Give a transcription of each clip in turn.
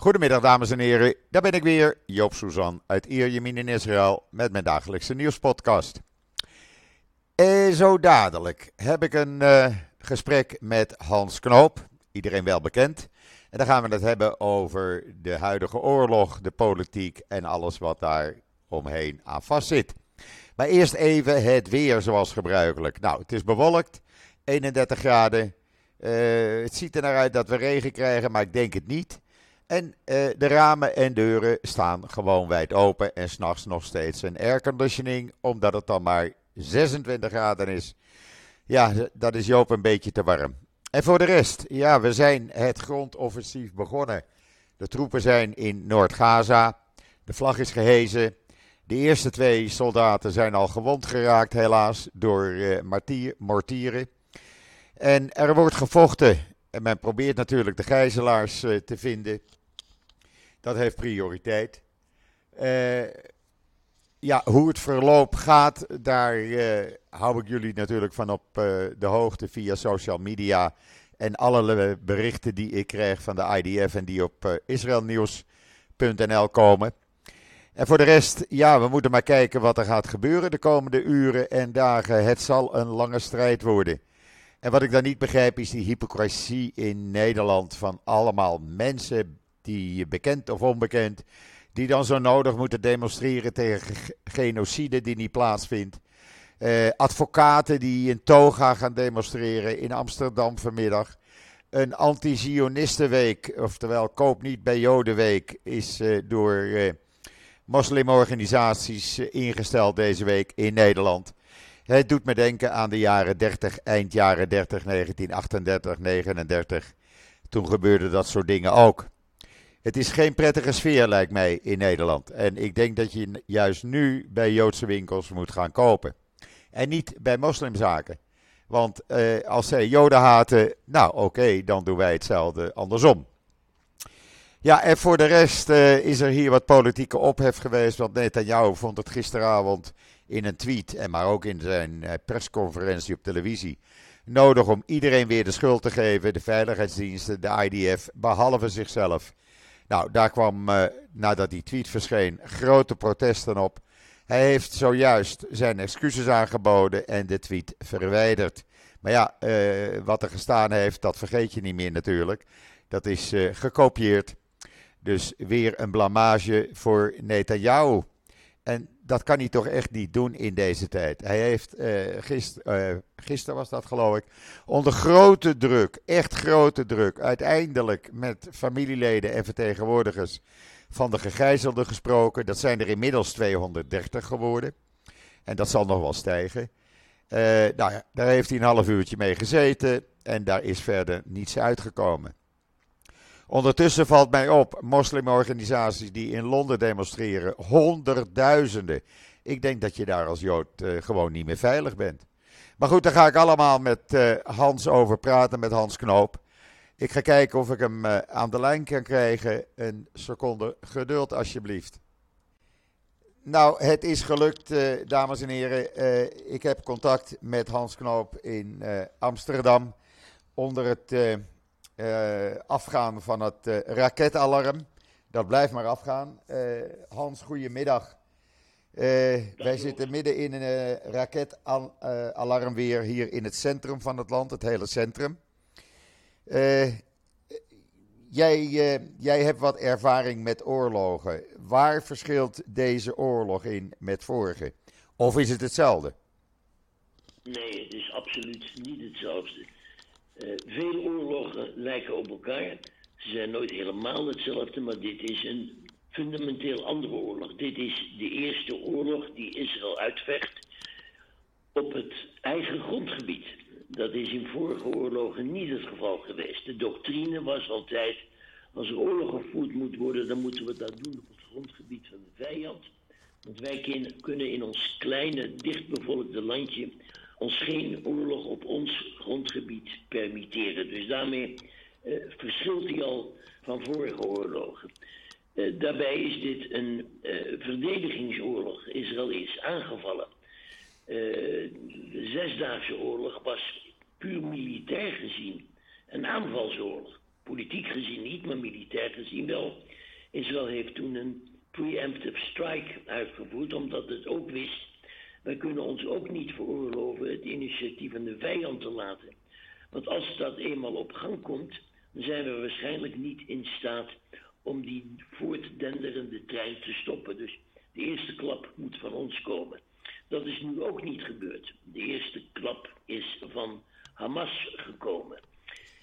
Goedemiddag dames en heren, daar ben ik weer, Joop Suzan uit Ierjemien in Israël met mijn dagelijkse nieuwspodcast. En zo dadelijk heb ik een uh, gesprek met Hans Knoop, iedereen wel bekend. En dan gaan we het hebben over de huidige oorlog, de politiek en alles wat daar omheen aan vastzit. Maar eerst even het weer zoals gebruikelijk. Nou, het is bewolkt, 31 graden. Uh, het ziet er naar uit dat we regen krijgen, maar ik denk het niet. En uh, de ramen en deuren staan gewoon wijd open en s'nachts nog steeds een airconditioning, omdat het dan maar 26 graden is. Ja, dat is Joop een beetje te warm. En voor de rest, ja, we zijn het grondoffensief begonnen. De troepen zijn in Noord-Gaza. De vlag is gehezen. De eerste twee soldaten zijn al gewond geraakt, helaas, door uh, mortieren. En er wordt gevochten. En men probeert natuurlijk de gijzelaars uh, te vinden. Dat heeft prioriteit. Uh, ja, hoe het verloop gaat, daar uh, hou ik jullie natuurlijk van op uh, de hoogte via social media. En alle berichten die ik krijg van de IDF en die op israelnieuws.nl komen. En voor de rest, ja, we moeten maar kijken wat er gaat gebeuren de komende uren en dagen. Het zal een lange strijd worden. En wat ik dan niet begrijp is die hypocrisie in Nederland van allemaal mensen die bekend of onbekend die dan zo nodig moeten demonstreren tegen genocide die niet plaatsvindt. Uh, advocaten die in toga gaan demonstreren in Amsterdam vanmiddag. Een anti-Zionistenweek, oftewel koop niet bij Jodenweek, is uh, door uh, moslimorganisaties ingesteld deze week in Nederland. Het doet me denken aan de jaren 30, eind jaren 30, 1938, 39. Toen gebeurde dat soort dingen ook. Het is geen prettige sfeer, lijkt mij, in Nederland. En ik denk dat je juist nu bij Joodse winkels moet gaan kopen. En niet bij moslimzaken. Want eh, als zij Joden haten, nou oké, dan doen wij hetzelfde andersom. Ja, en voor de rest uh, is er hier wat politieke ophef geweest. Want Netanyahu vond het gisteravond in een tweet, en maar ook in zijn uh, persconferentie op televisie, nodig om iedereen weer de schuld te geven. De veiligheidsdiensten, de IDF, behalve zichzelf. Nou, daar kwam uh, nadat die tweet verscheen grote protesten op. Hij heeft zojuist zijn excuses aangeboden en de tweet verwijderd. Maar ja, uh, wat er gestaan heeft, dat vergeet je niet meer natuurlijk. Dat is uh, gekopieerd. Dus weer een blamage voor Netanyahu. En dat kan hij toch echt niet doen in deze tijd. Hij heeft uh, gister, gisteren was dat geloof ik, onder grote druk, echt grote druk, uiteindelijk met familieleden en vertegenwoordigers van de gegijzelden gesproken. Dat zijn er inmiddels 230 geworden. En dat zal nog wel stijgen. Uh, nou ja, daar heeft hij een half uurtje mee gezeten en daar is verder niets uitgekomen. Ondertussen valt mij op, moslimorganisaties die in Londen demonstreren, honderdduizenden. Ik denk dat je daar als Jood uh, gewoon niet meer veilig bent. Maar goed, daar ga ik allemaal met uh, Hans over praten, met Hans Knoop. Ik ga kijken of ik hem uh, aan de lijn kan krijgen. Een seconde geduld, alsjeblieft. Nou, het is gelukt, dames en heren. ik heb contact met Hans Knoop in Amsterdam onder het afgaan van het uh, raketalarm. Dat blijft maar afgaan. Uh, Hans, goedemiddag. wij zitten midden in een raketalarm weer hier in het centrum van het land, het hele centrum. jij, jij hebt wat ervaring met oorlogen. Waar verschilt deze oorlog in met vorige? Of is het hetzelfde? Nee, het is absoluut niet hetzelfde. Uh, veel oorlogen lijken op elkaar. Ze zijn nooit helemaal hetzelfde, maar dit is een fundamenteel andere oorlog. Dit is de eerste oorlog die Israël uitvecht op het eigen grondgebied. Dat is in vorige oorlogen niet het geval geweest. De doctrine was altijd: als er oorlog gevoerd moet worden, dan moeten we dat doen op het grondgebied van de vijand. Want wij kunnen in ons kleine, dichtbevolkte landje ons geen oorlog op ons grondgebied permitteren. Dus daarmee uh, verschilt hij al van vorige oorlogen. Uh, daarbij is dit een uh, verdedigingsoorlog. Israël is aangevallen. de Zesdaagse Oorlog was puur militair gezien een aanvalsoorlog. Politiek gezien niet, maar militair gezien zien wel. Israël heeft toen een preemptive strike uitgevoerd, omdat het ook wist. Wij kunnen ons ook niet veroorloven het initiatief aan de vijand te laten. Want als dat eenmaal op gang komt, dan zijn we waarschijnlijk niet in staat om die voortdenderende trein te stoppen. Dus de eerste klap moet van ons komen. Dat is nu ook niet gebeurd. De eerste klap is van Hamas gekomen.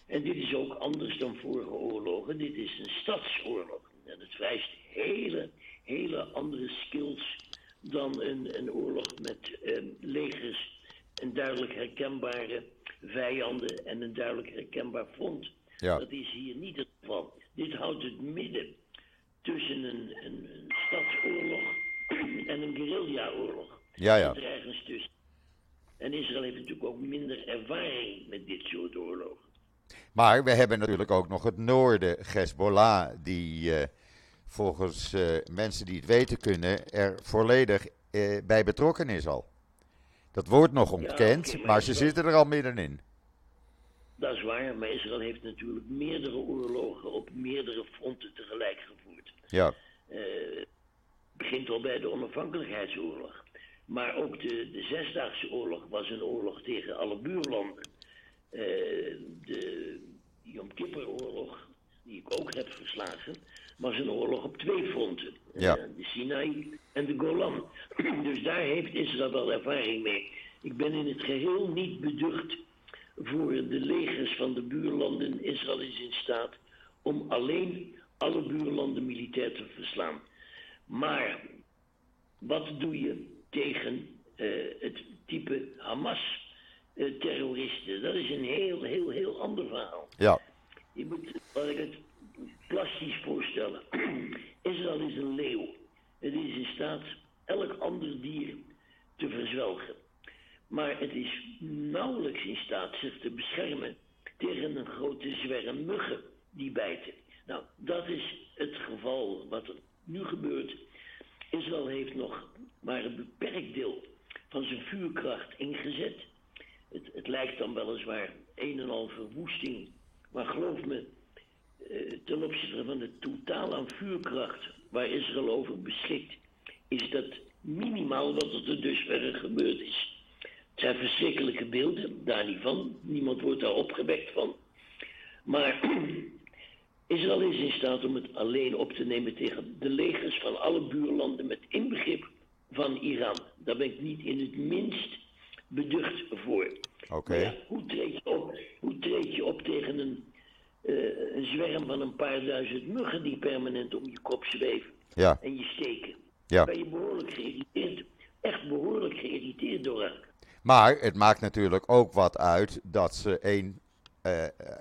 En dit is ook anders dan vorige oorlogen. Dit is een stadsoorlog. En het vereist hele, hele andere skills dan een, een oorlog met eh, legers en duidelijk herkenbare vijanden en een duidelijk herkenbaar front. Ja. Dat is hier niet het geval. Dit houdt het midden tussen een, een, een stadsoorlog en een guerrillaoorlog. Ja, ja. Er tussen. En Israël heeft natuurlijk ook minder ervaring met dit soort oorlogen. Maar we hebben natuurlijk ook nog het noorden, Hezbollah, die eh, volgens eh, mensen die het weten kunnen, er volledig eh, bij betrokken is al. Dat wordt nog ontkend, maar maar ze dat- zitten er al middenin. Dat is waar, maar Israël heeft natuurlijk meerdere oorlogen op meerdere fronten tegelijk gevoerd. Ja, Eh, Het begint al bij de onafhankelijkheidsoorlog. Maar ook de, de Zesdaagse Oorlog was een oorlog tegen alle buurlanden. De Yom Kippur-oorlog, die ik ook heb verslagen, was een oorlog op twee fronten. Eh, Ja. de Sinai en de Golan. dus daar heeft Israël wel ervaring mee. Ik ben in het geheel niet beducht voor de legers van de buurlanden. Israël is in staat om alleen alle buurlanden militair te verslaan. Maar wat doe je tegen eh, het type Hamas-terroristen? dat is een heel, heel, heel ander verhaal. ja, Je moet, laat ik het plastisch voorstellen. Israël is een leeuw. Het is in staat elk ander dier te verzwelgen. Maar het is nauwelijks in staat zich te beschermen tegen een grote zwerm muggen die bijten. Nou, dat is het geval wat er nu gebeurt. Israël heeft nog maar een beperkt deel van zijn vuurkracht ingezet. Het, het lijkt dan weliswaar een en al verwoesting. Maar geloof me, ten opzichte van de totaal aan vuurkracht waar Israël over beschikt, is dat minimaal wat er tot dusverre gebeurd is. Het zijn verschrikkelijke beelden, daar niet van. Niemand wordt daar opgewekt van. Maar Israël is in staat om het alleen op te nemen tegen de legers van alle buurlanden met inbegrip van Iran. Daar ben ik niet in het minst beducht voor. oké. Ja, hoe, treed je op, hoe treed je op tegen een, eh, een zwerm van een paar duizend muggen die permanent om je kop zweven Ja, en je steken? ja. Ben je behoorlijk geïrriteerd, echt behoorlijk geïrriteerd door raken. Maar het maakt natuurlijk ook wat uit dat ze één,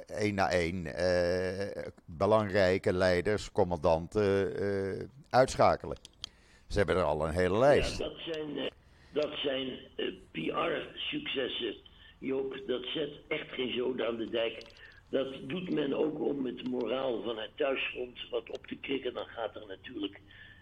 één na één eh, belangrijke leiders, commandanten uitschakelen. Ze hebben er al een hele Ja, lijst. dat zijn, dat zijn PR-successen, Joop. Dat zet echt geen zoden aan de dijk. Dat doet men ook om het moraal van het thuisfront wat op te krikken. Dan gaat er natuurlijk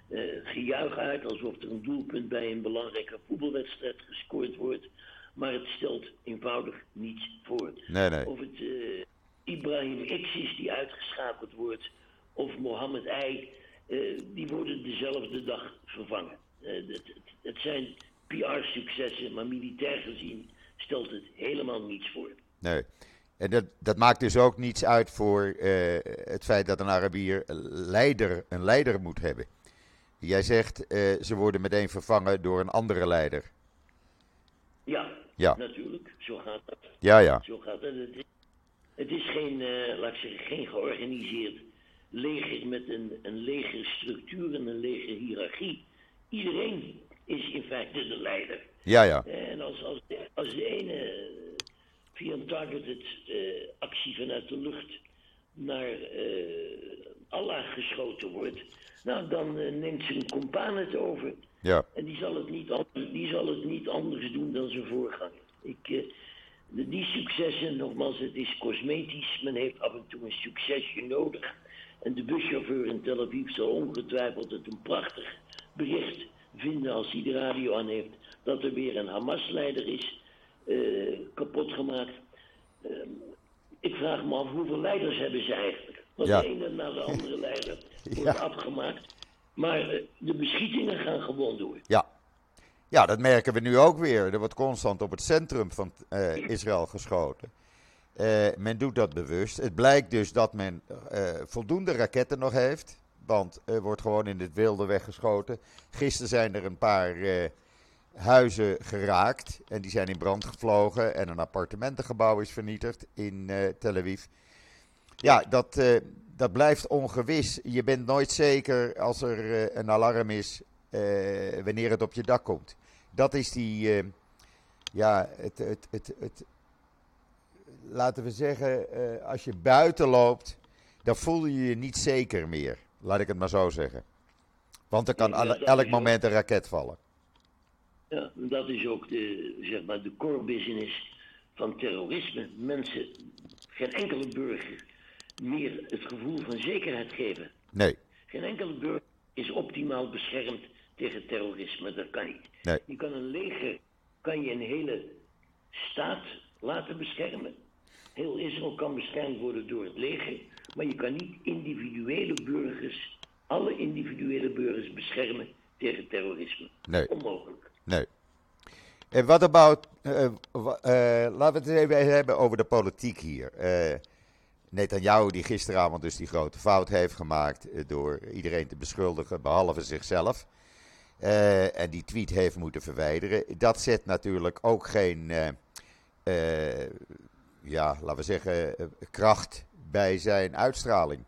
eh, gejuich uit alsof er een doelpunt bij een belangrijke voetbalwedstrijd gescoord wordt. Maar het stelt eenvoudig niets voor. Nee, nee. Of het eh, Ibrahim X is die uitgeschakeld wordt, of Mohammed I, eh, die worden dezelfde dag vervangen. Het, het, het zijn PR-successen, maar militair gezien stelt het helemaal niets voor. Nee. En dat, dat maakt dus ook niets uit voor eh, het feit dat een Arabier leider, een leider moet hebben. Jij zegt eh, ze worden meteen vervangen door een andere leider. Ja, Ja. natuurlijk, zo gaat dat. Ja, ja. Zo gaat het. Het is, het is geen, eh, laat ik zeggen, geen georganiseerd leger met een, een legerstructuur en een legerhiërarchie. Iedereen is in feite de leider. Ja, ja. En als, als, de, als de ene via een targeted eh, actie vanuit de lucht naar eh, Allah geschoten wordt, nou dan eh, neemt zijn compaan het over. Ja, En die zal het niet, anders, die zal het niet anders doen dan zijn voorganger. Ik, eh, die successen, nogmaals, het is cosmetisch. Men heeft af en toe een succesje nodig. En de buschauffeur in Tel Aviv zal ongetwijfeld het een prachtig bericht vinden als hij de radio aan heeft. Dat er weer een Hamas-leider is eh, kapot gemaakt. Eh, ik vraag me af hoeveel leiders hebben ze eigenlijk? Want Ja. de ene na de andere leider wordt afgemaakt. Maar eh, de beschietingen gaan gewoon door. Ja. ja, dat merken we nu ook weer. Er wordt constant op het centrum van eh, Israël geschoten. Men doet dat bewust. Het blijkt dus dat men voldoende raketten nog heeft. Want er wordt gewoon in het wilde weggeschoten. Gisteren zijn er een paar huizen geraakt. En die zijn in brand gevlogen. En een appartementengebouw is vernietigd in eh, Tel Aviv. Ja, dat, eh, dat blijft ongewis. Je bent nooit zeker als er eh, een alarm is wanneer het op je dak komt. Dat is die, ja, het, het, het, het, laten we zeggen, als je buiten loopt, dan voel je je niet zeker meer. Laat ik het maar zo zeggen. Want er kan elk moment een raket vallen. Ja, dat is ook de, zeg maar, de core business van terrorisme. Mensen, geen enkele burger meer het gevoel van zekerheid geven. Nee, Geen enkele burger is optimaal beschermd tegen terrorisme. Dat kan niet. nee, Je kan een leger, kan je een hele staat laten beschermen. Heel Israël kan beschermd worden door het leger. Maar je kan niet individuele burgers, alle individuele burgers beschermen tegen terrorisme. nee. Onmogelijk. Nee. En wat about, eh, wa- eh, laten we het even hebben over de politiek hier. Eh Netanyahu die gisteravond dus die grote fout heeft gemaakt eh, door iedereen te beschuldigen, behalve zichzelf. Eh, en die tweet heeft moeten verwijderen. Dat zet natuurlijk ook geen, eh, eh, ja, laten we zeggen, eh, kracht bij zijn uitstraling.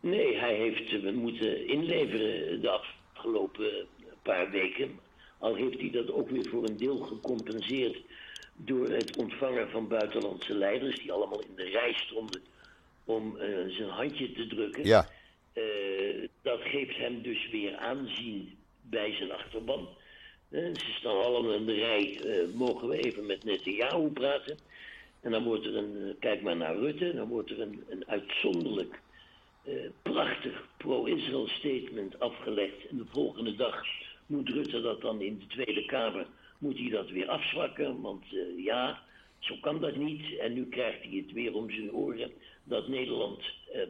Nee, hij heeft eh, moeten inleveren de afgelopen paar weken. Al heeft hij dat ook weer voor een deel gecompenseerd door het ontvangen van buitenlandse leiders die allemaal in de rij stonden om eh, zijn handje te drukken. Ja, Eh, dat geeft hem dus weer aanzien bij zijn achterban. Eh, ze staan allemaal in de rij. mogen we even met Netanyahu praten? En dan wordt er een, kijk maar naar Rutte, dan wordt er een, een uitzonderlijk prachtig pro-Israël statement afgelegd. En de volgende dag moet Rutte dat dan in de Tweede Kamer, moet hij dat weer afzwakken. Want eh, ja, zo kan dat niet. En nu krijgt hij het weer om zijn oren dat Nederland eh, eh,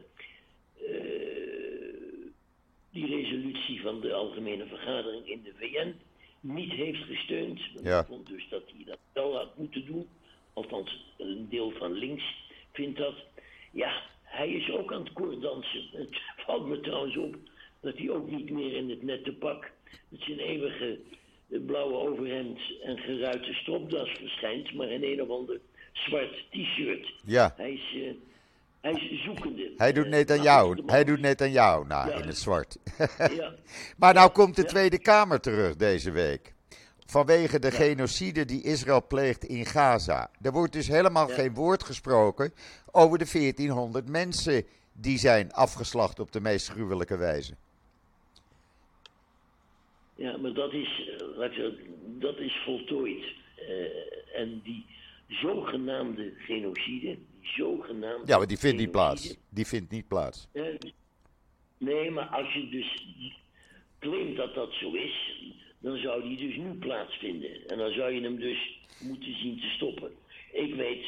die resolutie van de Algemene Vergadering in de VN niet heeft gesteund. Ja. vond dus dat hij dat wel had moeten doen. Althans, een deel van links vindt dat. Ja, hij is ook aan het koorddansen. Het valt me trouwens op dat hij ook niet meer in het nette pak met zijn eeuwige eh, blauwe overhemd en geruite stropdas verschijnt, maar in een of ander zwart t-shirt. ja. Hij is, eh, hij is zoekende. Hij doet Eh, nou, de man- hij doet Netanyahu na Ja. in het zwart. Ja, Maar nou komt de Tweede Kamer terug deze week. Vanwege de genocide die Israël pleegt in Gaza. Er wordt dus helemaal geen woord gesproken over de 1400 mensen die zijn afgeslacht op de meest gruwelijke wijze. Ja, maar dat is, eh, dat is voltooid. Eh, en die zogenaamde genocide, die zogenaamde Ja, maar die vindt niet plaats. Die vindt niet plaats. Nee, maar als je dus claimt dat dat zo is, dan zou die dus nu plaatsvinden. En dan zou je hem dus moeten zien te stoppen. Ik weet,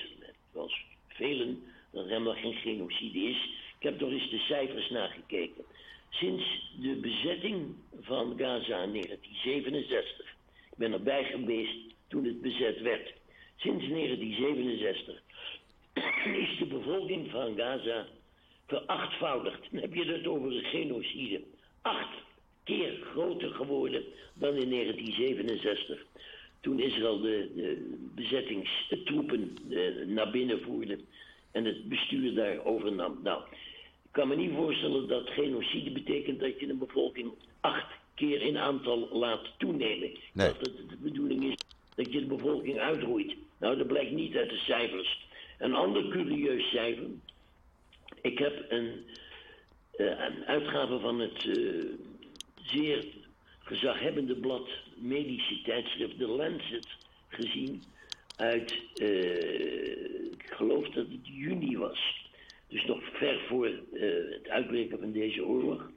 zoals velen, dat er helemaal geen genocide is. Ik heb toch eens de cijfers nagekeken. Sinds de bezetting van Gaza in 1967, ik ben erbij geweest toen het bezet werd. Sinds 1967 is de bevolking van Gaza verachtvoudigd. Dan heb je het over een genocide. Acht keer groter geworden dan in 1967. Toen Israël de, de bezettingstroepen eh, naar binnen voerde en het bestuur daar overnam. Nou, kan me niet voorstellen dat genocide betekent dat je een bevolking acht keer in aantal laat toenemen. Nee. dat het de bedoeling is dat je de bevolking uitroeit. Nou, dat blijkt niet uit de cijfers. Een ander curieus cijfer. Ik heb een, eh, een uitgave van het eh, zeer gezaghebbende blad medische tijdschrift The Lancet gezien uit, eh, ik geloof dat het juni was. Dus nog ver voor eh, het uitbreken van deze oorlog.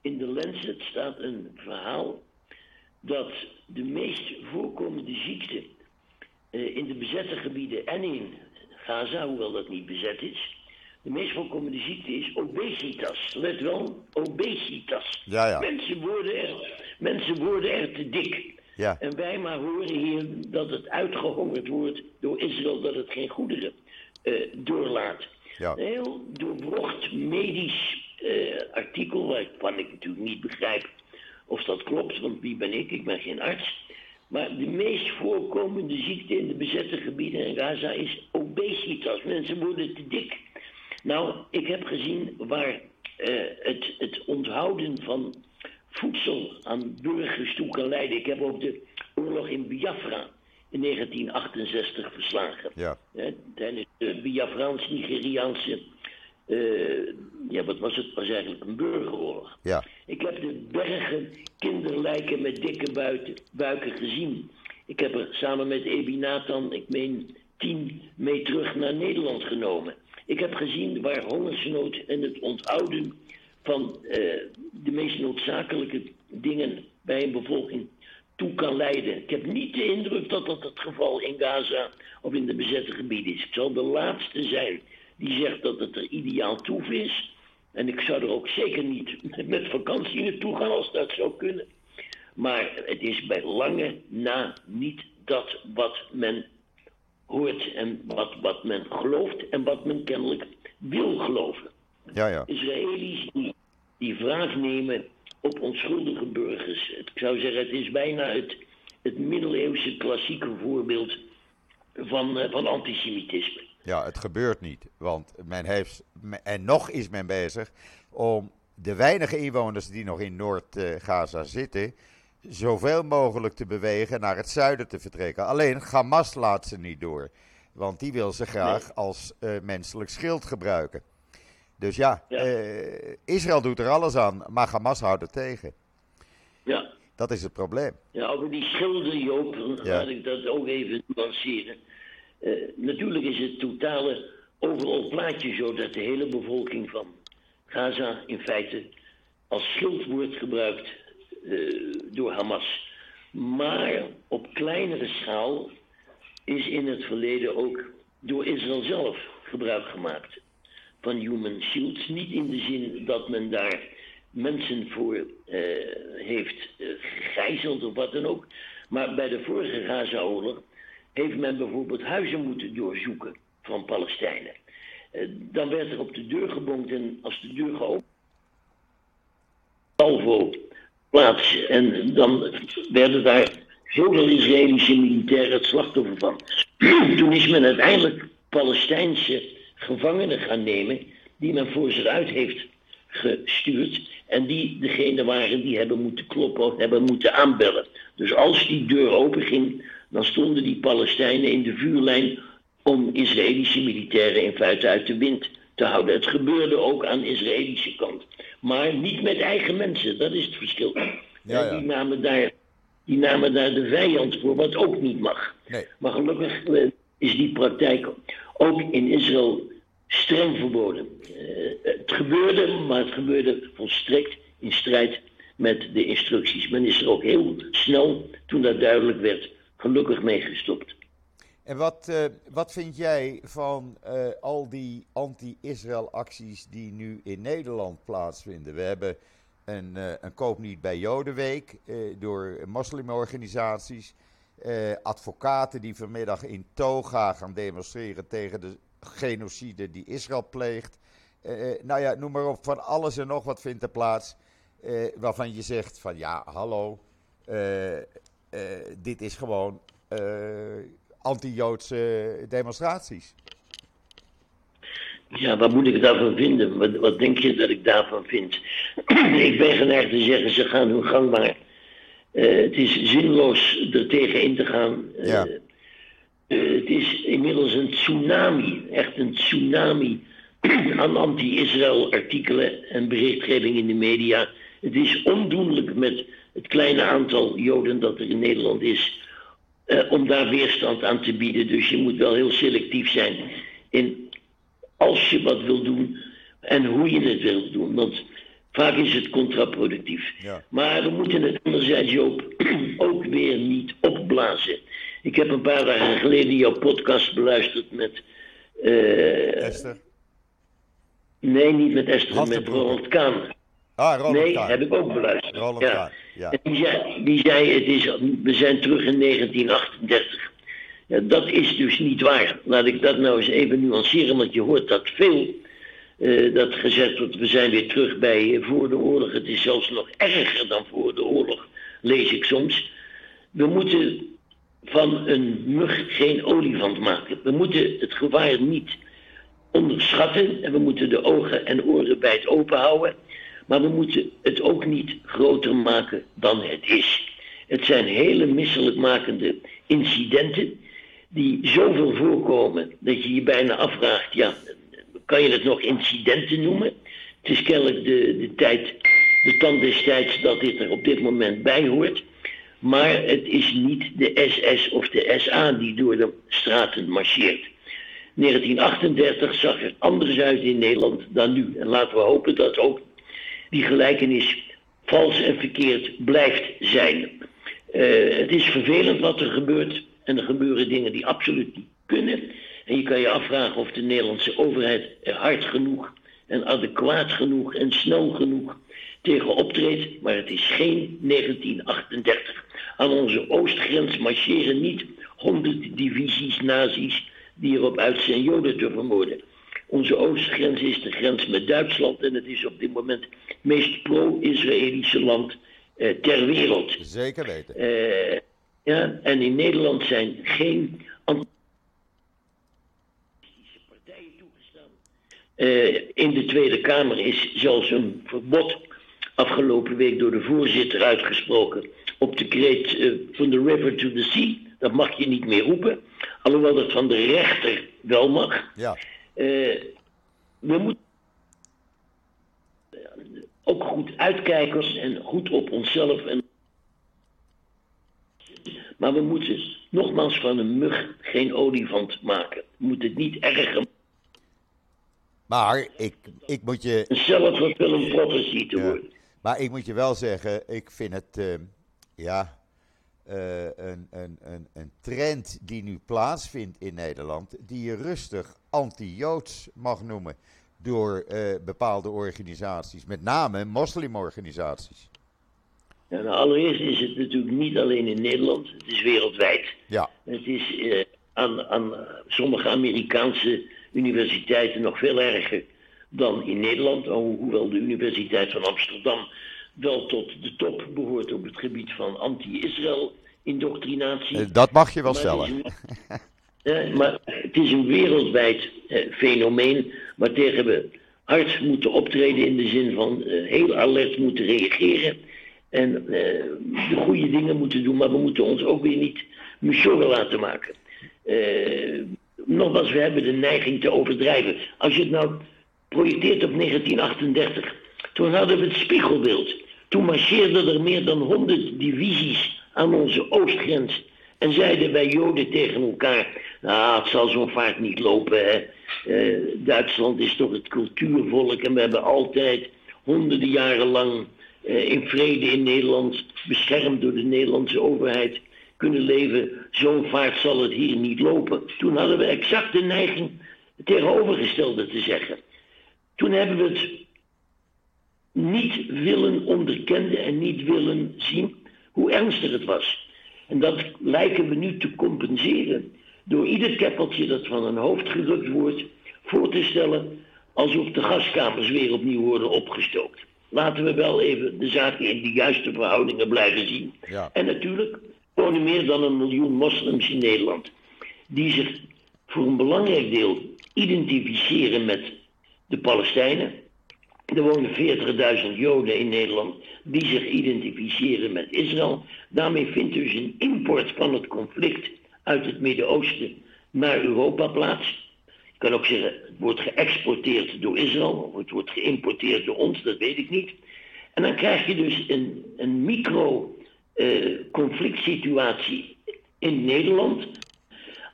In The Lancet staat een verhaal dat de meest voorkomende ziekte eh, in de bezette gebieden en in Gaza, hoewel dat niet bezet is, De meest voorkomende ziekte is obesitas. Let wel, obesitas. Ja, ja. Mensen, worden er, mensen worden er te dik. Ja. En wij maar horen hier dat het uitgehongerd wordt door Israël dat het geen goederen eh, doorlaat. Ja. Een heel doorwrocht medisch eh, artikel waarvan ik natuurlijk niet begrijp of dat klopt, want wie ben ik? Ik ben geen arts. Maar de meest voorkomende ziekte in de bezette gebieden in Gaza is obesitas. Mensen worden te dik. Nou, ik heb gezien waar eh, het, het onthouden van voedsel aan burgers toe kan leiden. Ik heb ook de oorlog in Biafra in 1968 verslagen. Ja. Tijdens de Biafraans-Nigeriaanse, eh, ja wat was het, het was eigenlijk een burgeroorlog. Ja. Ik heb de bergen kinderlijken met dikke buiten, buiken gezien. Ik heb er samen met Ebi Nathan, ik meen, tien mee terug naar Nederland genomen. Ik heb gezien waar hongersnood en het onthouden van eh, de meest noodzakelijke dingen bij een bevolking toe kan leiden. Ik heb niet de indruk dat dat het geval in Gaza of in de bezette gebieden is. Ik zal de laatste zijn die zegt dat het er ideaal toe is. En ik zou er ook zeker niet met vakantie naartoe gaan als dat zou kunnen. Maar het is bij lange na niet dat wat men hoort en wat, wat men gelooft en wat men kennelijk wil geloven. Ja, ja. Israëli's die, die wraak nemen op onschuldige burgers. Ik zou zeggen, het is bijna het, het middeleeuwse klassieke voorbeeld van, eh, van antisemitisme. Ja, het gebeurt niet. Want men heeft, en nog is men bezig om de weinige inwoners die nog in Noord-Gaza zitten, zoveel mogelijk te bewegen naar het zuiden te vertrekken. Alleen Hamas laat ze niet door. Want die wil ze graag als eh, menselijk schild gebruiken. Dus ja, Ja. eh, Israël doet er alles aan, maar Hamas houdt het tegen. Ja, Dat is het probleem. ja over die schilder, Joop, Ja. laat ik dat ook even nuanceren. Eh, natuurlijk is het totale overal plaatje zo dat de hele bevolking van Gaza in feite als schild wordt gebruikt eh, door Hamas. Maar op kleinere schaal is in het verleden ook door Israël zelf gebruik gemaakt van human shields. Niet in de zin dat men daar mensen voor eh, heeft eh, gegijzeld of wat dan ook. Maar bij de vorige Gaza-oorlog heeft men bijvoorbeeld huizen moeten doorzoeken van Palestijnen. Eh, dan werd er op de deur gebonkt en als de deur geopend salvo plaats. En dan werden daar zoveel Israëlische militairen het slachtoffer van. Toen is men uiteindelijk Palestijnse gevangenen gaan nemen, die men voor zich uit heeft gestuurd. En die degene waren die hebben moeten kloppen of hebben moeten aanbellen. Dus als die deur open ging, dan stonden die Palestijnen in de vuurlijn om Israëlische militairen in feite uit de wind te houden. Het gebeurde ook aan de Israëlische kant. Maar niet met eigen mensen, dat is het verschil. Ja, En ja. Die, namen daar, die namen daar de vijand voor, wat ook niet mag. Nee. Maar gelukkig eh, is die praktijk ook in Israël streng verboden. Eh, het gebeurde, maar het gebeurde volstrekt in strijd met de instructies. Men is er ook heel snel, toen dat duidelijk werd, gelukkig mee gestopt. En wat, eh, wat vind jij van eh, al die anti-Israël acties die nu in Nederland plaatsvinden? We hebben een, een koop niet bij Jodenweek door moslimorganisaties. advocaten die vanmiddag in Toga gaan demonstreren tegen de genocide die Israël pleegt. Eh, eh, nou ja, noem maar op, van alles en nog wat vindt er plaats. eh, waarvan je zegt van ja, hallo, dit is gewoon anti-Joodse demonstraties. Ja, wat moet ik daarvan vinden? Wat, wat denk je dat ik daarvan vind? ik ben geneigd te zeggen, ze gaan hun gang maar. Het is zinloos er tegen in te gaan. Ja. Eh, het is inmiddels een tsunami, echt een tsunami aan anti-Israël artikelen en berichtgeving in de media. Het is ondoenlijk met het kleine aantal Joden dat er in Nederland is, eh, om daar weerstand aan te bieden. Dus je moet wel heel selectief zijn in als je wat wil doen en hoe je het wil doen. Want vaak is het contraproductief. Ja. Maar we moeten het anderzijds, Joop, ook weer niet opblazen. Ik heb een paar dagen geleden jouw podcast beluisterd met eh, Esther? Nee, niet met Esther, met. Ronald Kaan. Ah, Ronald Nee, Kaan. heb ik ook beluisterd. Ronald ja. Kaan, ja. En die zei, die zei het is, we zijn terug in 1938. Ja, dat is dus niet waar. Laat ik dat nou eens even nuanceren, want je hoort dat veel. eh, dat gezegd wordt, we zijn weer terug bij eh, voor de oorlog. Het is zelfs nog erger dan voor de oorlog, lees ik soms. We moeten van een mug geen olifant maken. We moeten het gevaar niet onderschatten en we moeten de ogen en oren bij het open houden. Maar we moeten het ook niet groter maken dan het is. Het zijn hele misselijkmakende incidenten die zoveel voorkomen dat je je bijna afvraagt, ja, kan je het nog incidenten noemen? Het is kennelijk de, de tijd, de tand des tijds dat dit er op dit moment bij hoort. Maar het is niet de SS of de SA die door de straten marcheert. 1938 zag er anders uit in Nederland dan nu. En laten we hopen dat ook die gelijkenis vals en verkeerd blijft zijn. Eh, het is vervelend wat er gebeurt. En er gebeuren dingen die absoluut niet kunnen. En je kan je afvragen of de Nederlandse overheid er hard genoeg en adequaat genoeg en snel genoeg tegen optreedt. Maar het is geen 1938. Aan onze oostgrens marcheren niet honderd divisies nazi's die erop uit zijn Joden te vermoorden. Onze oostgrens is de grens met Duitsland en het is op dit moment het meest pro-Israëlische land eh, ter wereld. Zeker weten. Eh, ja, en in Nederland zijn geen antisemitische partijen toegestaan. Eh, in de Tweede Kamer is zelfs een verbod afgelopen week door de voorzitter uitgesproken op de kreet eh, van the river to the sea. Dat mag je niet meer roepen, alhoewel dat van de rechter wel mag. Ja. Eh, we moeten ook goed uitkijken en goed op onszelf. En... Maar we moeten nogmaals van een mug geen olifant maken. We moeten het niet erger Maar ik, ik moet je. een self-fulfilling prophecy te Ja. worden. Maar ik moet je wel zeggen, ik vind het eh, ja, eh, een, een, een, een trend die nu plaatsvindt in Nederland, die je rustig anti-Joods mag noemen door eh, bepaalde organisaties, met name moslimorganisaties. Ja, nou, allereerst is het natuurlijk niet alleen in Nederland, het is wereldwijd. Ja, Het is eh, aan, aan sommige Amerikaanse universiteiten nog veel erger dan in Nederland. Ho- Hoewel de Universiteit van Amsterdam wel tot de top behoort op het gebied van anti-Israël indoctrinatie. eh, dat mag je wel Maar stellen. een- Ja, maar het is een wereldwijd eh, fenomeen waartegen we hard moeten optreden in de zin van eh, heel alert moeten reageren en eh, de goede dingen moeten doen, maar we moeten ons ook weer niet machorren laten maken. Eh, nogmaals, we hebben de neiging te overdrijven. Als je het nou projecteert op 1938, toen hadden we het spiegelbeeld. Toen marcheerden er meer dan 100 divisies aan onze oostgrens. En zeiden wij Joden tegen elkaar: Nou, het zal zo'n vaart niet lopen. Hè. Eh, Duitsland is toch het cultuurvolk en we hebben altijd honderden jaren lang eh, in vrede in Nederland, beschermd door de Nederlandse overheid, kunnen leven. Zo'n vaart zal het hier niet lopen. Toen hadden we exact de neiging het tegenovergestelde te zeggen. Toen hebben we het niet willen onderkennen en niet willen zien hoe ernstig het was. En dat lijken we nu te compenseren door ieder keppeltje dat van een hoofd gerukt wordt voor te stellen alsof de gaskamers weer opnieuw worden opgestookt. Laten we wel even de zaken in de juiste verhoudingen blijven zien. Ja. En natuurlijk wonen meer dan een miljoen moslims in Nederland die zich voor een belangrijk deel identificeren met de Palestijnen. Er wonen 40.000 Joden in Nederland die zich identificeren met Israël. Daarmee vindt dus een import van het conflict uit het Midden-Oosten naar Europa plaats. Je kan ook zeggen, het wordt geëxporteerd door Israël, of het wordt geïmporteerd door ons, dat weet ik niet. En dan krijg je dus een, een micro-conflict situatie in Nederland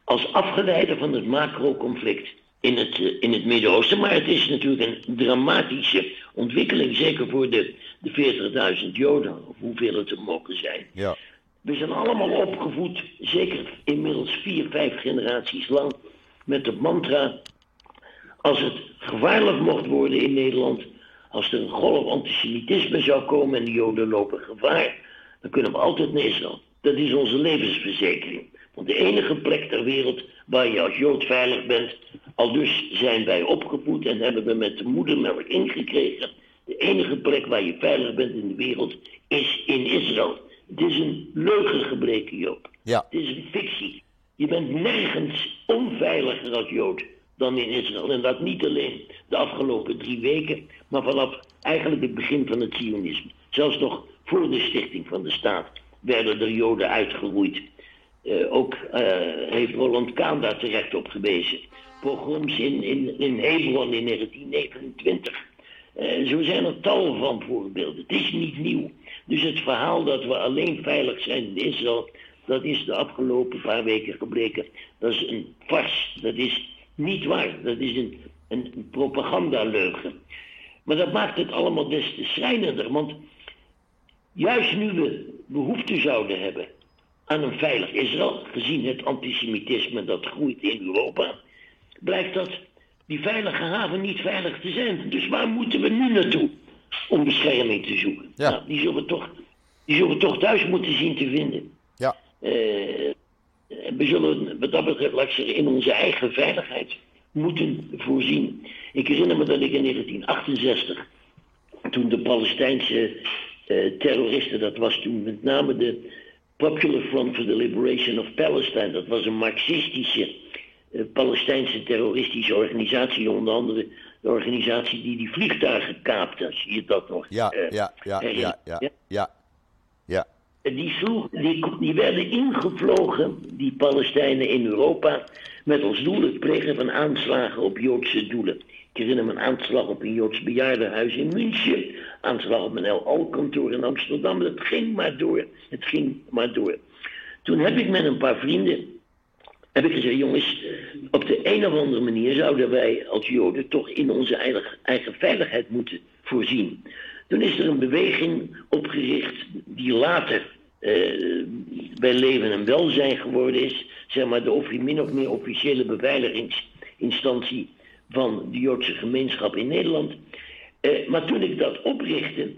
als afgeleide van het macro-conflict in het, eh, in het Midden-Oosten. Maar het is natuurlijk een dramatische ontwikkeling, zeker voor de, de 40.000 Joden, of hoeveel het er mogen zijn. Ja. We zijn allemaal opgevoed, zeker inmiddels vier, vijf generaties lang, met het mantra: Als het gevaarlijk mocht worden in Nederland, als er een golf antisemitisme zou komen en de Joden lopen gevaar, dan kunnen we altijd naar Israël. Dat is onze levensverzekering. Want de enige plek ter wereld waar je als Jood veilig bent, al dus zijn wij opgevoed en hebben we met de moedermelk ingekregen. De enige plek waar je veilig bent in de wereld is in Israël. Het is een leugen gebreken, Joop. Ja. Het is een fictie. Je bent nergens onveiliger als Jood dan in Israël. En dat niet alleen de afgelopen drie weken, maar vanaf eigenlijk het begin van het Zionisme. Zelfs nog voor de stichting van de staat werden er Joden uitgeroeid. Uh, ook uh, heeft Roland Kaan daar terecht op gewezen. Pogroms in, in, in Hebron in 1929. Uh, zo zijn er tal van voorbeelden. Het is niet nieuw. Dus het verhaal dat we alleen veilig zijn in Israël, dat is de afgelopen paar weken gebleken. Dat is een fars. Dat is niet waar. Dat is een, een propagandaleugen. Maar dat maakt het allemaal des te schrijnender. Want juist nu we behoefte zouden hebben aan een veilig Israël, gezien het antisemitisme dat groeit in Europa, blijkt dat die veilige haven niet veilig te zijn. Dus waar moeten we nu naartoe om bescherming te zoeken? Ja. Nou, die, zullen we toch, die zullen we toch thuis moeten zien te vinden. Ja. Uh, we zullen wat dat betreft, laat ik zeggen, in onze eigen veiligheid moeten voorzien. Ik herinner me dat ik in 1968, toen de Palestijnse uh, terroristen, dat was toen met name de Popular Front for the Liberation of Palestine, dat was een marxistische uh, Palestijnse terroristische organisatie, onder andere de organisatie die die vliegtuigen kaapte, zie je dat nog? Ja, uh, ja, ja, ja, ja, ja, ja. ja. Die, sloeg, die, die werden ingevlogen, die Palestijnen in Europa, met als doel het plegen van aanslagen op Joodse doelen. Ik herinner me een aanslag op een Joods bejaardenhuis in München, aanslag op een LO-kantoor in Amsterdam. Het ging maar door, het ging maar door. Toen heb ik met een paar vrienden, heb ik gezegd, jongens, op de een of andere manier zouden wij als Joden toch in onze eigen, veiligheid moeten voorzien. Toen is er een beweging opgericht die later uh, bij leven en welzijn geworden is. Zeg maar de min of meer officiële beveiligingsinstantie van de Joodse gemeenschap in Nederland. Uh, maar toen ik dat oprichtte,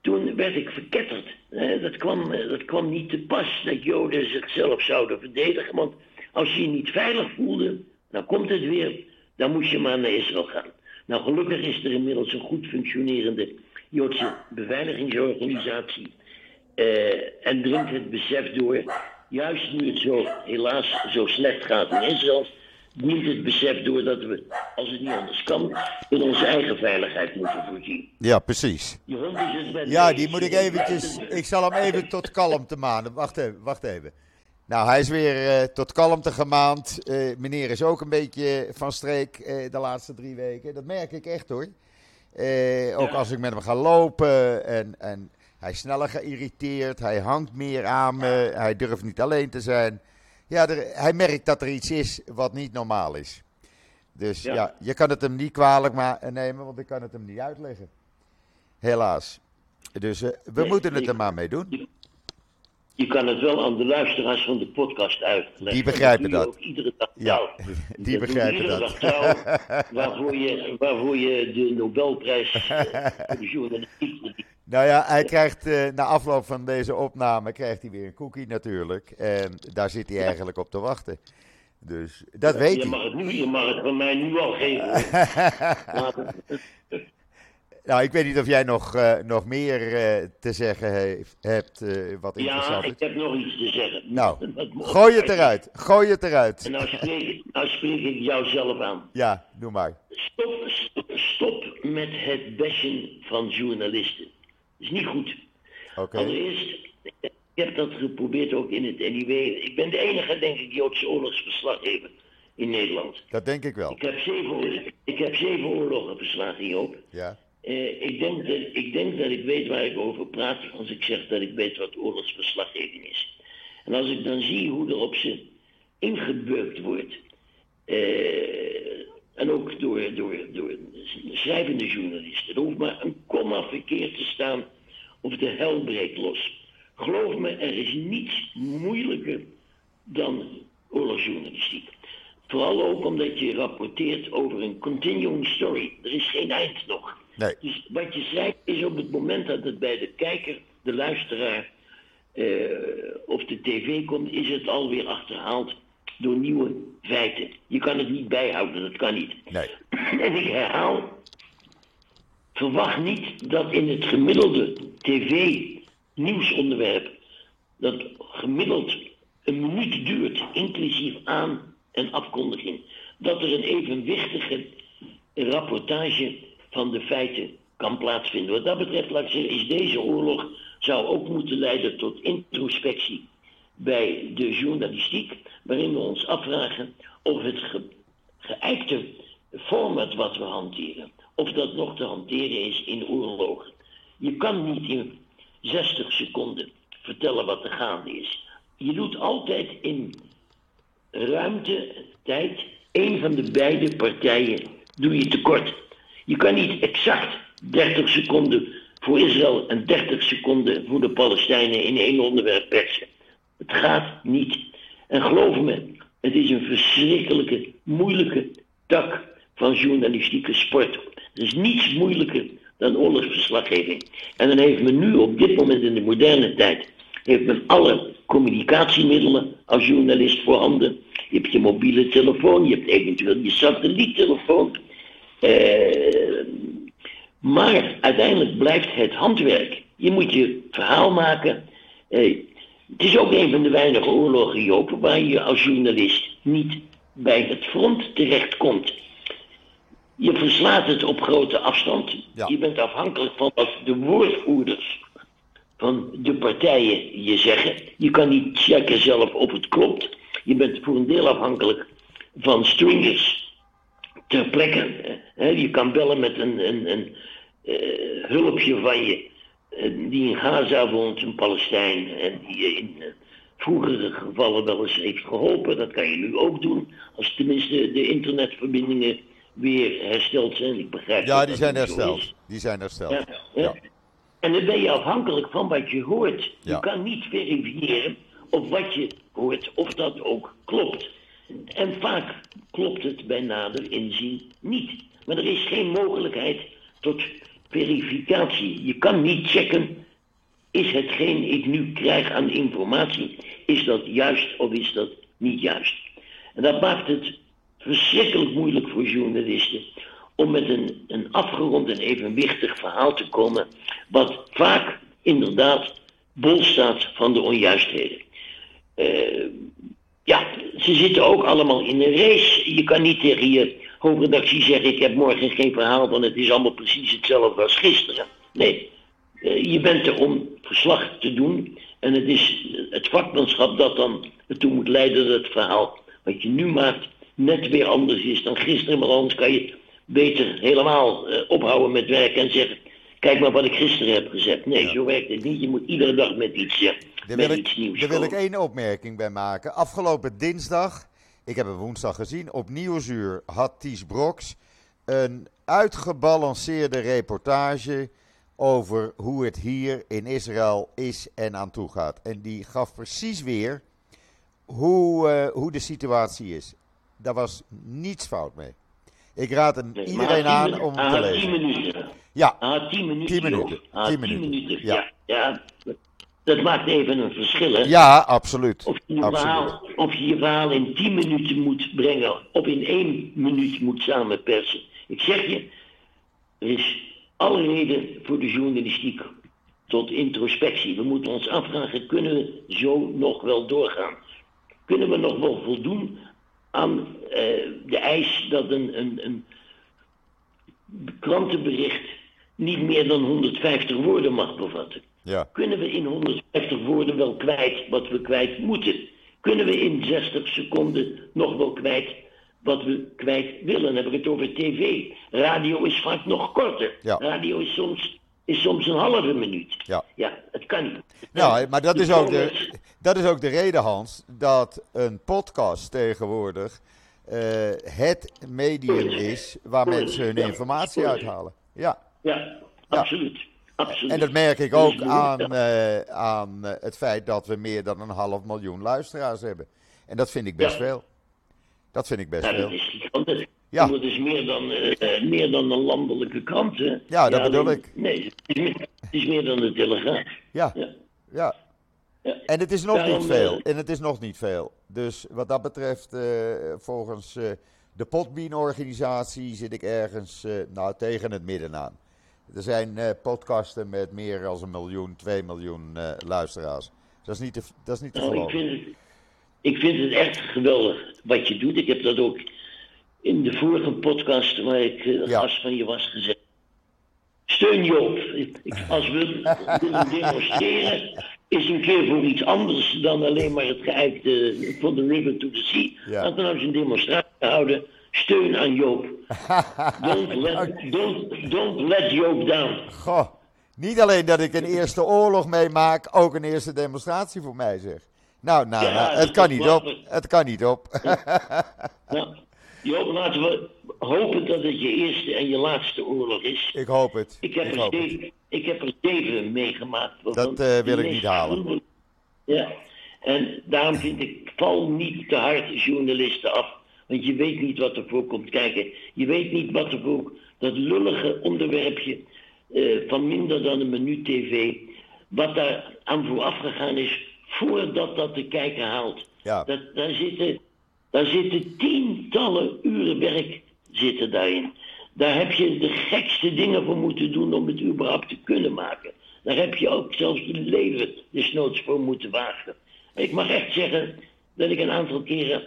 toen werd ik verketterd. Dat, kwam, dat kwam niet te pas dat Joden zichzelf zouden verdedigen. Want als je je niet veilig voelde, dan komt het weer, dan moest je maar naar Israël gaan. Nou, gelukkig is er inmiddels een goed functionerende Joodse beveiligingsorganisatie. Uh, en dringt het besef door, juist nu het zo helaas zo slecht gaat in Israël, dient het besef door dat we, als het niet anders kan, in onze eigen veiligheid moeten voorzien. Ja, precies. Die hond is het met Ja, die moet ik eventjes, ik zal hem even tot kalmte manen. Wacht even, wacht even. Nou, hij is weer uh, tot kalmte gemaand. Uh, meneer is ook een beetje van streek uh, de laatste drie weken. Dat merk ik echt hoor. ook Ja. als ik met hem ga lopen en, en hij is sneller geïrriteerd, hij hangt meer aan me, hij durft niet alleen te zijn. Ja, er- hij merkt dat er iets is wat niet normaal is. Dus ja, Ja. je kan het hem niet kwalijk ma- nemen, want ik kan het hem niet uitleggen. Helaas. Dus eh, we Nee, moeten het er maar mee doen. Je kan het wel aan de luisteraars van de podcast uitleggen. Die begrijpen dat. iedere dag Ja, die begrijpen iedere dat. dag trouw, waarvoor, je, waarvoor je de Nobelprijs eh, voor de journalistiek. Nou ja, hij krijgt eh, na afloop van deze opname krijgt hij weer een cookie natuurlijk. En daar zit hij eigenlijk op te wachten. Dus dat weet Je hij. mag het, nu, je mag het van mij nu al geven. Nou, ik weet niet of jij nog, eh, nog meer eh, te zeggen heeft, hebt wat ja, interessant ik is. heb nog iets te zeggen. Nou, gooi het eruit. Gooi het En eruit. nou spreek, nou spreek ik jou zelf aan. Ja, doe maar. Stop, stop, stop met het bashen van journalisten. Is niet goed. Oké. Allereerst, ik heb dat geprobeerd ook in het NIW. Ik ben de enige, denk ik, Joodse oorlogsverslaggever in Nederland. Dat denk ik wel. Ik heb zeven, oor- ik heb zeven oorlogen verslagen, Joop. Ja. Eh, ik, denk dat, ik denk dat ik weet waar ik over praat als ik zeg dat ik weet wat oorlogsverslaggeving is. En als ik dan zie hoe er op ze ingebeukt wordt, eh, en ook door, door, door schrijvende journalisten, er hoeft maar een komma verkeerd te staan of de hel breekt los. Geloof me, er is niets moeilijker dan oorlogsjournalistiek. Vooral ook omdat je rapporteert over een continuing story. Er is geen eind nog. Nee. Dus wat je zei is op het moment dat het bij de kijker, de luisteraar eh, of de tv komt, is het alweer achterhaald door nieuwe feiten. Je kan het niet bijhouden, dat kan niet. Nee. En ik herhaal, verwacht niet dat in het gemiddelde tv-nieuwsonderwerp, dat gemiddeld een minuut duurt, inclusief aan- en afkondiging, dat er een evenwichtige rapportage van de feiten kan plaatsvinden. Wat dat betreft, laat ik zeggen, is deze oorlog zou ook moeten leiden tot introspectie bij de journalistiek, waarin we ons afvragen of het ge geëikte format wat we hanteren, of dat nog te hanteren is in oorlogen. Je kan niet in 60 seconden vertellen wat er gaande is. Je doet altijd in ruimte, tijd, een van de beide partijen doe je tekort. Je kan niet exact 30 seconden voor Israël en 30 seconden voor de Palestijnen in één onderwerp persen. Het gaat niet. En geloof me, het is een verschrikkelijke, moeilijke tak van journalistieke sport. Er is niets moeilijker dan oorlogsverslaggeving. En dan heeft men nu op dit moment in de moderne tijd, heeft men alle communicatiemiddelen als journalist voorhanden. Je hebt je mobiele telefoon, je hebt eventueel je satelliettelefoon. Eh, maar uiteindelijk blijft het handwerk. Je moet je verhaal maken. Eh, het is ook een van de weinige oorlogen, Joop, waar je als journalist niet bij het front terechtkomt. Je verslaat het op grote afstand. Ja. Je bent afhankelijk van wat de woordvoerders van de partijen je zeggen. Je kan niet checken zelf of het klopt. Je bent voor een deel afhankelijk van stringers ter plekke. Je kan bellen met een, een, een eh, hulpje van je die in Gaza woont, een Palestijn, en die je in eh, vroegere gevallen wel eens heeft geholpen. Dat kan je nu ook doen, als tenminste de internetverbindingen weer hersteld zijn. Ik begrijp Ja, die zijn hersteld. Die zijn hersteld. Ja, ja. Ja. En dan ben je afhankelijk van wat je hoort. Ja. Je kan niet verifiëren of wat je hoort, of dat ook klopt. En vaak klopt het bij nader inzien niet. Maar er is geen mogelijkheid tot verificatie. Je kan niet checken, is hetgeen ik nu krijg aan informatie, is dat juist of is dat niet juist? En dat maakt het verschrikkelijk moeilijk voor journalisten om met een, een afgerond en evenwichtig verhaal te komen, wat vaak inderdaad bol staat van de onjuistheden. Eh, ja, ze zitten ook allemaal in een race. Je kan niet tegen je hoofdredactie zeggen: Ik heb morgen geen verhaal, want het is allemaal precies hetzelfde als gisteren. Nee, eh, je bent er om verslag te doen. En het is het vakmanschap dat dan ertoe moet leiden dat het verhaal wat je nu maakt net weer anders is dan gisteren. Maar anders kan je beter helemaal eh, ophouden met werken en zeggen: Kijk maar wat ik gisteren heb gezegd. Nee, zo werkt het niet. Je moet iedere dag met iets, eh, met wil, ik, iets nieuws daar wil ik één opmerking bij maken. Afgelopen dinsdag, ik heb het woensdag gezien, op Nieuwsuur had Ties Broks een uitgebalanceerde reportage over hoe het hier in Israël is en aan toe gaat. En die gaf precies weer hoe, eh, hoe de situatie is. Daar was niets fout mee. Ik raad Nee, iedereen aan om hem te lezen. minuten. Ja, Hij had tien minuten. Tien minuten, joh. Hij had tien tien minuten, minuten. ja. Ja. Dat maakt even een verschil, hè? ja absoluut. Of je, je absoluut. verhaal, of je je verhaal in 10 minuten moet brengen, of in één minuut moet samenpersen. Ik zeg je, er is alle reden voor de journalistiek tot introspectie. We moeten ons afvragen, kunnen we zo nog wel doorgaan? Kunnen we nog wel voldoen aan eh, de eis dat een, een, een krantenbericht niet meer dan 150 woorden mag bevatten? Ja. Kunnen we in 150 woorden wel kwijt wat we kwijt moeten? Kunnen we in 60 seconden nog wel kwijt wat we kwijt willen? Dan heb ik het over tv. Radio is vaak nog korter. Ja. Radio is soms, is soms een halve minuut. Ja. Ja, het kan niet. Nou, maar dat is, ook de, dat is ook de reden, Hans, dat een podcast tegenwoordig eh, het medium is waar mensen hun informatie uithalen. Ja, Ja, absoluut. Absoluut. en dat merk ik ook aan, eh, aan eh, het feit dat we meer dan een half miljoen luisteraars hebben. En dat vind ik best Ja. veel. Dat vind ik best dat veel. is gigantisch. Ja. Dat is meer dan, eh, meer dan een landelijke krant, hè? Ja, dat bedoel ik. Nee, het is, meer, het is meer dan de Telegraaf. Ja, Ja. ja. Ja. En het is nog Daarom, niet veel. En het is nog niet veel. Dus wat dat betreft, volgens de Potbean-organisatie zit ik ergens nou, tegen het midden aan. Er zijn eh, podcasten met meer dan een miljoen, twee miljoen eh, luisteraars. Dat is niet te, dat is niet te Nou, ik, geloven. vind het, ik vind het echt geweldig wat je doet. Ik heb dat ook in de vorige podcast waar ik Ja. gast van je was gezegd. Steun Joop. Ik- ik- Als we willen demonstreren, is een keer voor iets anders dan alleen maar het geëikte van the river to the sea. Ja. Laten we nou eens een demonstratie houden. Steun aan Joop. Don't let, don't, don't let Joop down. Goh, niet alleen dat ik een eerste oorlog meemaak, ook een eerste demonstratie voor mij zeg. Nou, nou, Ja, nou, het kan niet op. Het kan niet op. Nou, Joop, laten we hopen dat het je eerste en je laatste oorlog is. ik hoop het. Ik heb, Ik er, het. zeven, ik heb er zeven meegemaakt. Dat, eh, wil ik niet halen. Ja, en daarom vind ik, val niet te hard journalisten af. Want je weet niet wat er voor komt kijken. Je weet niet wat er voor dat lullige onderwerpje eh, van minder dan een minuut tv. Wat daar aan vooraf gegaan is voordat dat de kijker haalt. Ja. Dat, daar, zitten, daar zitten tientallen uren werk zitten daarin. Daar heb je de gekste dingen voor moeten doen om het überhaupt te kunnen maken. Daar heb je ook zelfs je leven desnoods voor moeten wagen. Ik mag echt zeggen dat ik een aantal keren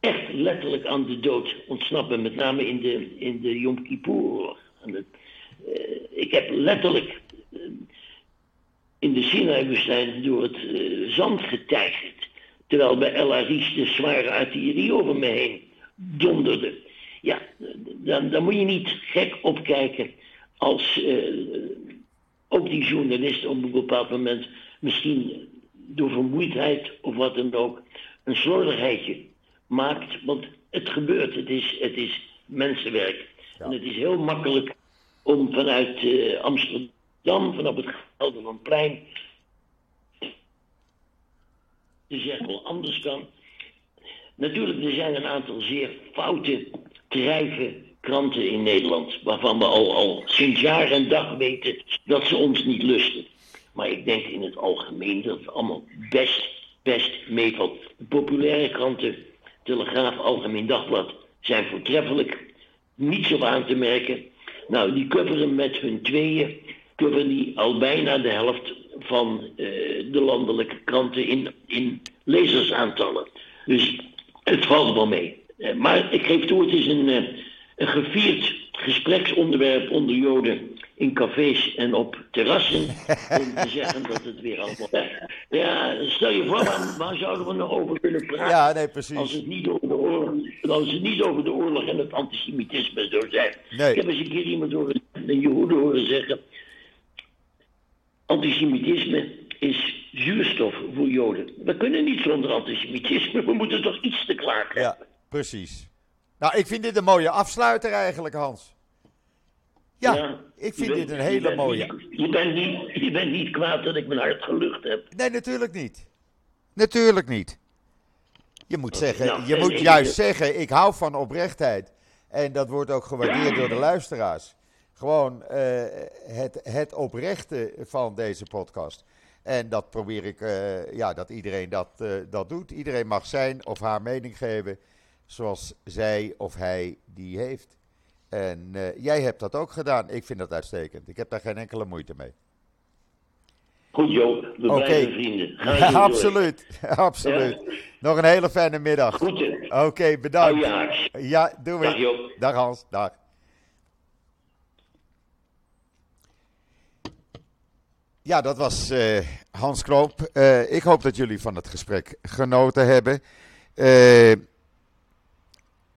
echt letterlijk aan de dood ontsnappen. Met name in de, in de Yom Kippur-oorlog. Eh, ik heb letterlijk eh, in de Sinai-woestijn door het eh, zand getijgerd. Terwijl bij El de zware artillerie over me heen donderde. Ja, dan, dan moet je niet gek opkijken als ook die journalist op een bepaald moment misschien door vermoeidheid of wat dan ook een slordigheidje maakt. Want het gebeurt, het is, het is mensenwerk. En het is heel makkelijk om vanuit eh, Amsterdam, vanaf het Gelderlandplein, te zeggen wel anders kan. Natuurlijk, er zijn een aantal zeer foute drijven kranten in Nederland, waarvan we al, al sinds jaar en dag weten dat ze ons niet lusten. Maar ik denk in het algemeen dat het allemaal best, best meevalt. De populaire kranten, Telegraaf, Algemeen Dagblad, zijn voortreffelijk. Niet zo aan te merken. Nou, die coveren met hun tweeën, coveren die al bijna de helft van eh, de landelijke kranten in, in lezersaantallen. Dus het valt wel mee. Eh, maar ik geef toe, het is een, eh, een gevierd gespreksonderwerp onder Joden in cafés en op terrassen. om te zeggen dat het weer allemaal. Ja, stel je voor, waar, waar zouden we nog over kunnen praten? Ja, nee, Als precies. het, niet over de oorlog, als het niet over de oorlog en het antisemitisme zou zijn. Nee. Ik heb eens een keer iemand horen, een Jehoede horen zeggen. Antisemitisme is zuurstof voor Joden. We kunnen niet zonder antisemitisme, we moeten toch iets te klagen. Ja, precies. Nou, ik vind dit een mooie afsluiter eigenlijk, Hans. Ja, ik vind dit een hele mooie. niet- je, bent niet, je bent niet kwaad dat ik mijn hart gelucht heb. Nee, natuurlijk niet. Natuurlijk niet. Je moet zeggen, nou, je moet juist zeggen, ik hou van oprechtheid. En dat wordt ook gewaardeerd door de luisteraars. Gewoon eh, het, het oprechte van deze podcast. En dat probeer ik, eh, ja, dat iedereen dat, eh, dat doet. Iedereen mag zijn of haar mening geven zoals zij of hij die heeft. En eh, jij hebt dat ook gedaan. Ik vind dat uitstekend. Ik heb daar geen enkele moeite mee. Goed Joop, we blijven vrienden. Ga absoluut, absoluut. Nog een hele fijne middag. Groeten. Oké, bedankt. Ja, doei. Dag, Joop. Dag Hans, dag. Ja, dat was eh, Hans Kroop. Eh, ik hoop dat jullie van het gesprek genoten hebben.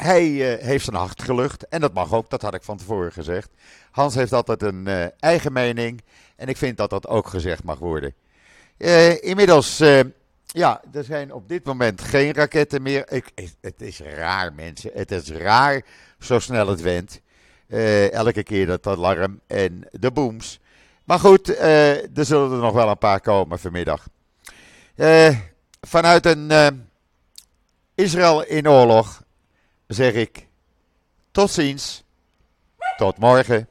Hij eh, heeft zijn hart gelucht en dat mag ook, dat had ik van tevoren gezegd. Hans heeft altijd een eh, eigen mening en ik vind dat dat ook gezegd mag worden. Eh, inmiddels, ja, er zijn op dit moment geen raketten meer. Ik, het is raar, mensen. Het is raar zo snel het went. Elke keer dat alarm en de booms. Maar goed, er zullen er nog wel een paar komen vanmiddag. Vanuit een Israël in oorlog zeg ik tot ziens. Tot morgen.